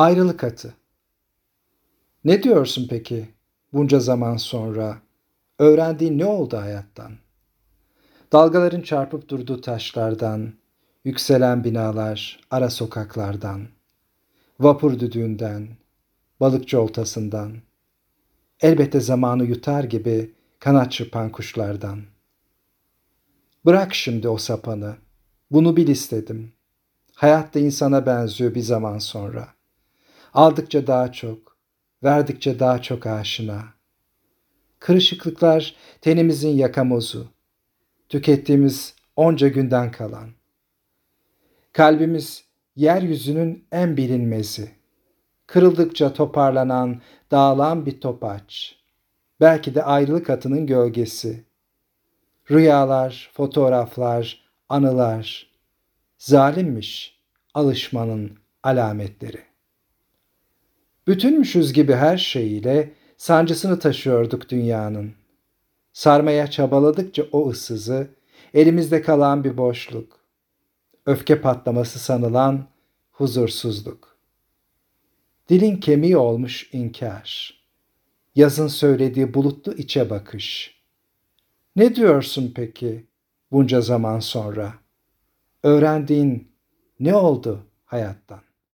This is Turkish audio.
Ayrılık atı. Ne diyorsun peki bunca zaman sonra? Öğrendiğin ne oldu hayattan? Dalgaların çarpıp durduğu taşlardan, yükselen binalar, ara sokaklardan, vapur düdüğünden, balıkçı oltasından, elbette zamanı yutar gibi kanat çırpan kuşlardan. Bırak şimdi o sapanı, bunu bil istedim. Hayat da insana benziyor bir zaman sonra.'' Aldıkça daha çok, verdikçe daha çok aşina. Kırışıklıklar tenimizin yakamozu, tükettiğimiz onca günden kalan. Kalbimiz yeryüzünün en bilinmezi. Kırıldıkça toparlanan, dağılan bir topaç. Belki de ayrılık atının gölgesi. Rüyalar, fotoğraflar, anılar. Zalimmiş alışmanın alametleri. Bütünmüşüz gibi her şeyiyle sancısını taşıyorduk dünyanın. Sarmaya çabaladıkça o ıssızı, elimizde kalan bir boşluk. Öfke patlaması sanılan huzursuzluk. Dilin kemiği olmuş inkar. Yazın söylediği bulutlu içe bakış. Ne diyorsun peki bunca zaman sonra? Öğrendiğin ne oldu hayattan?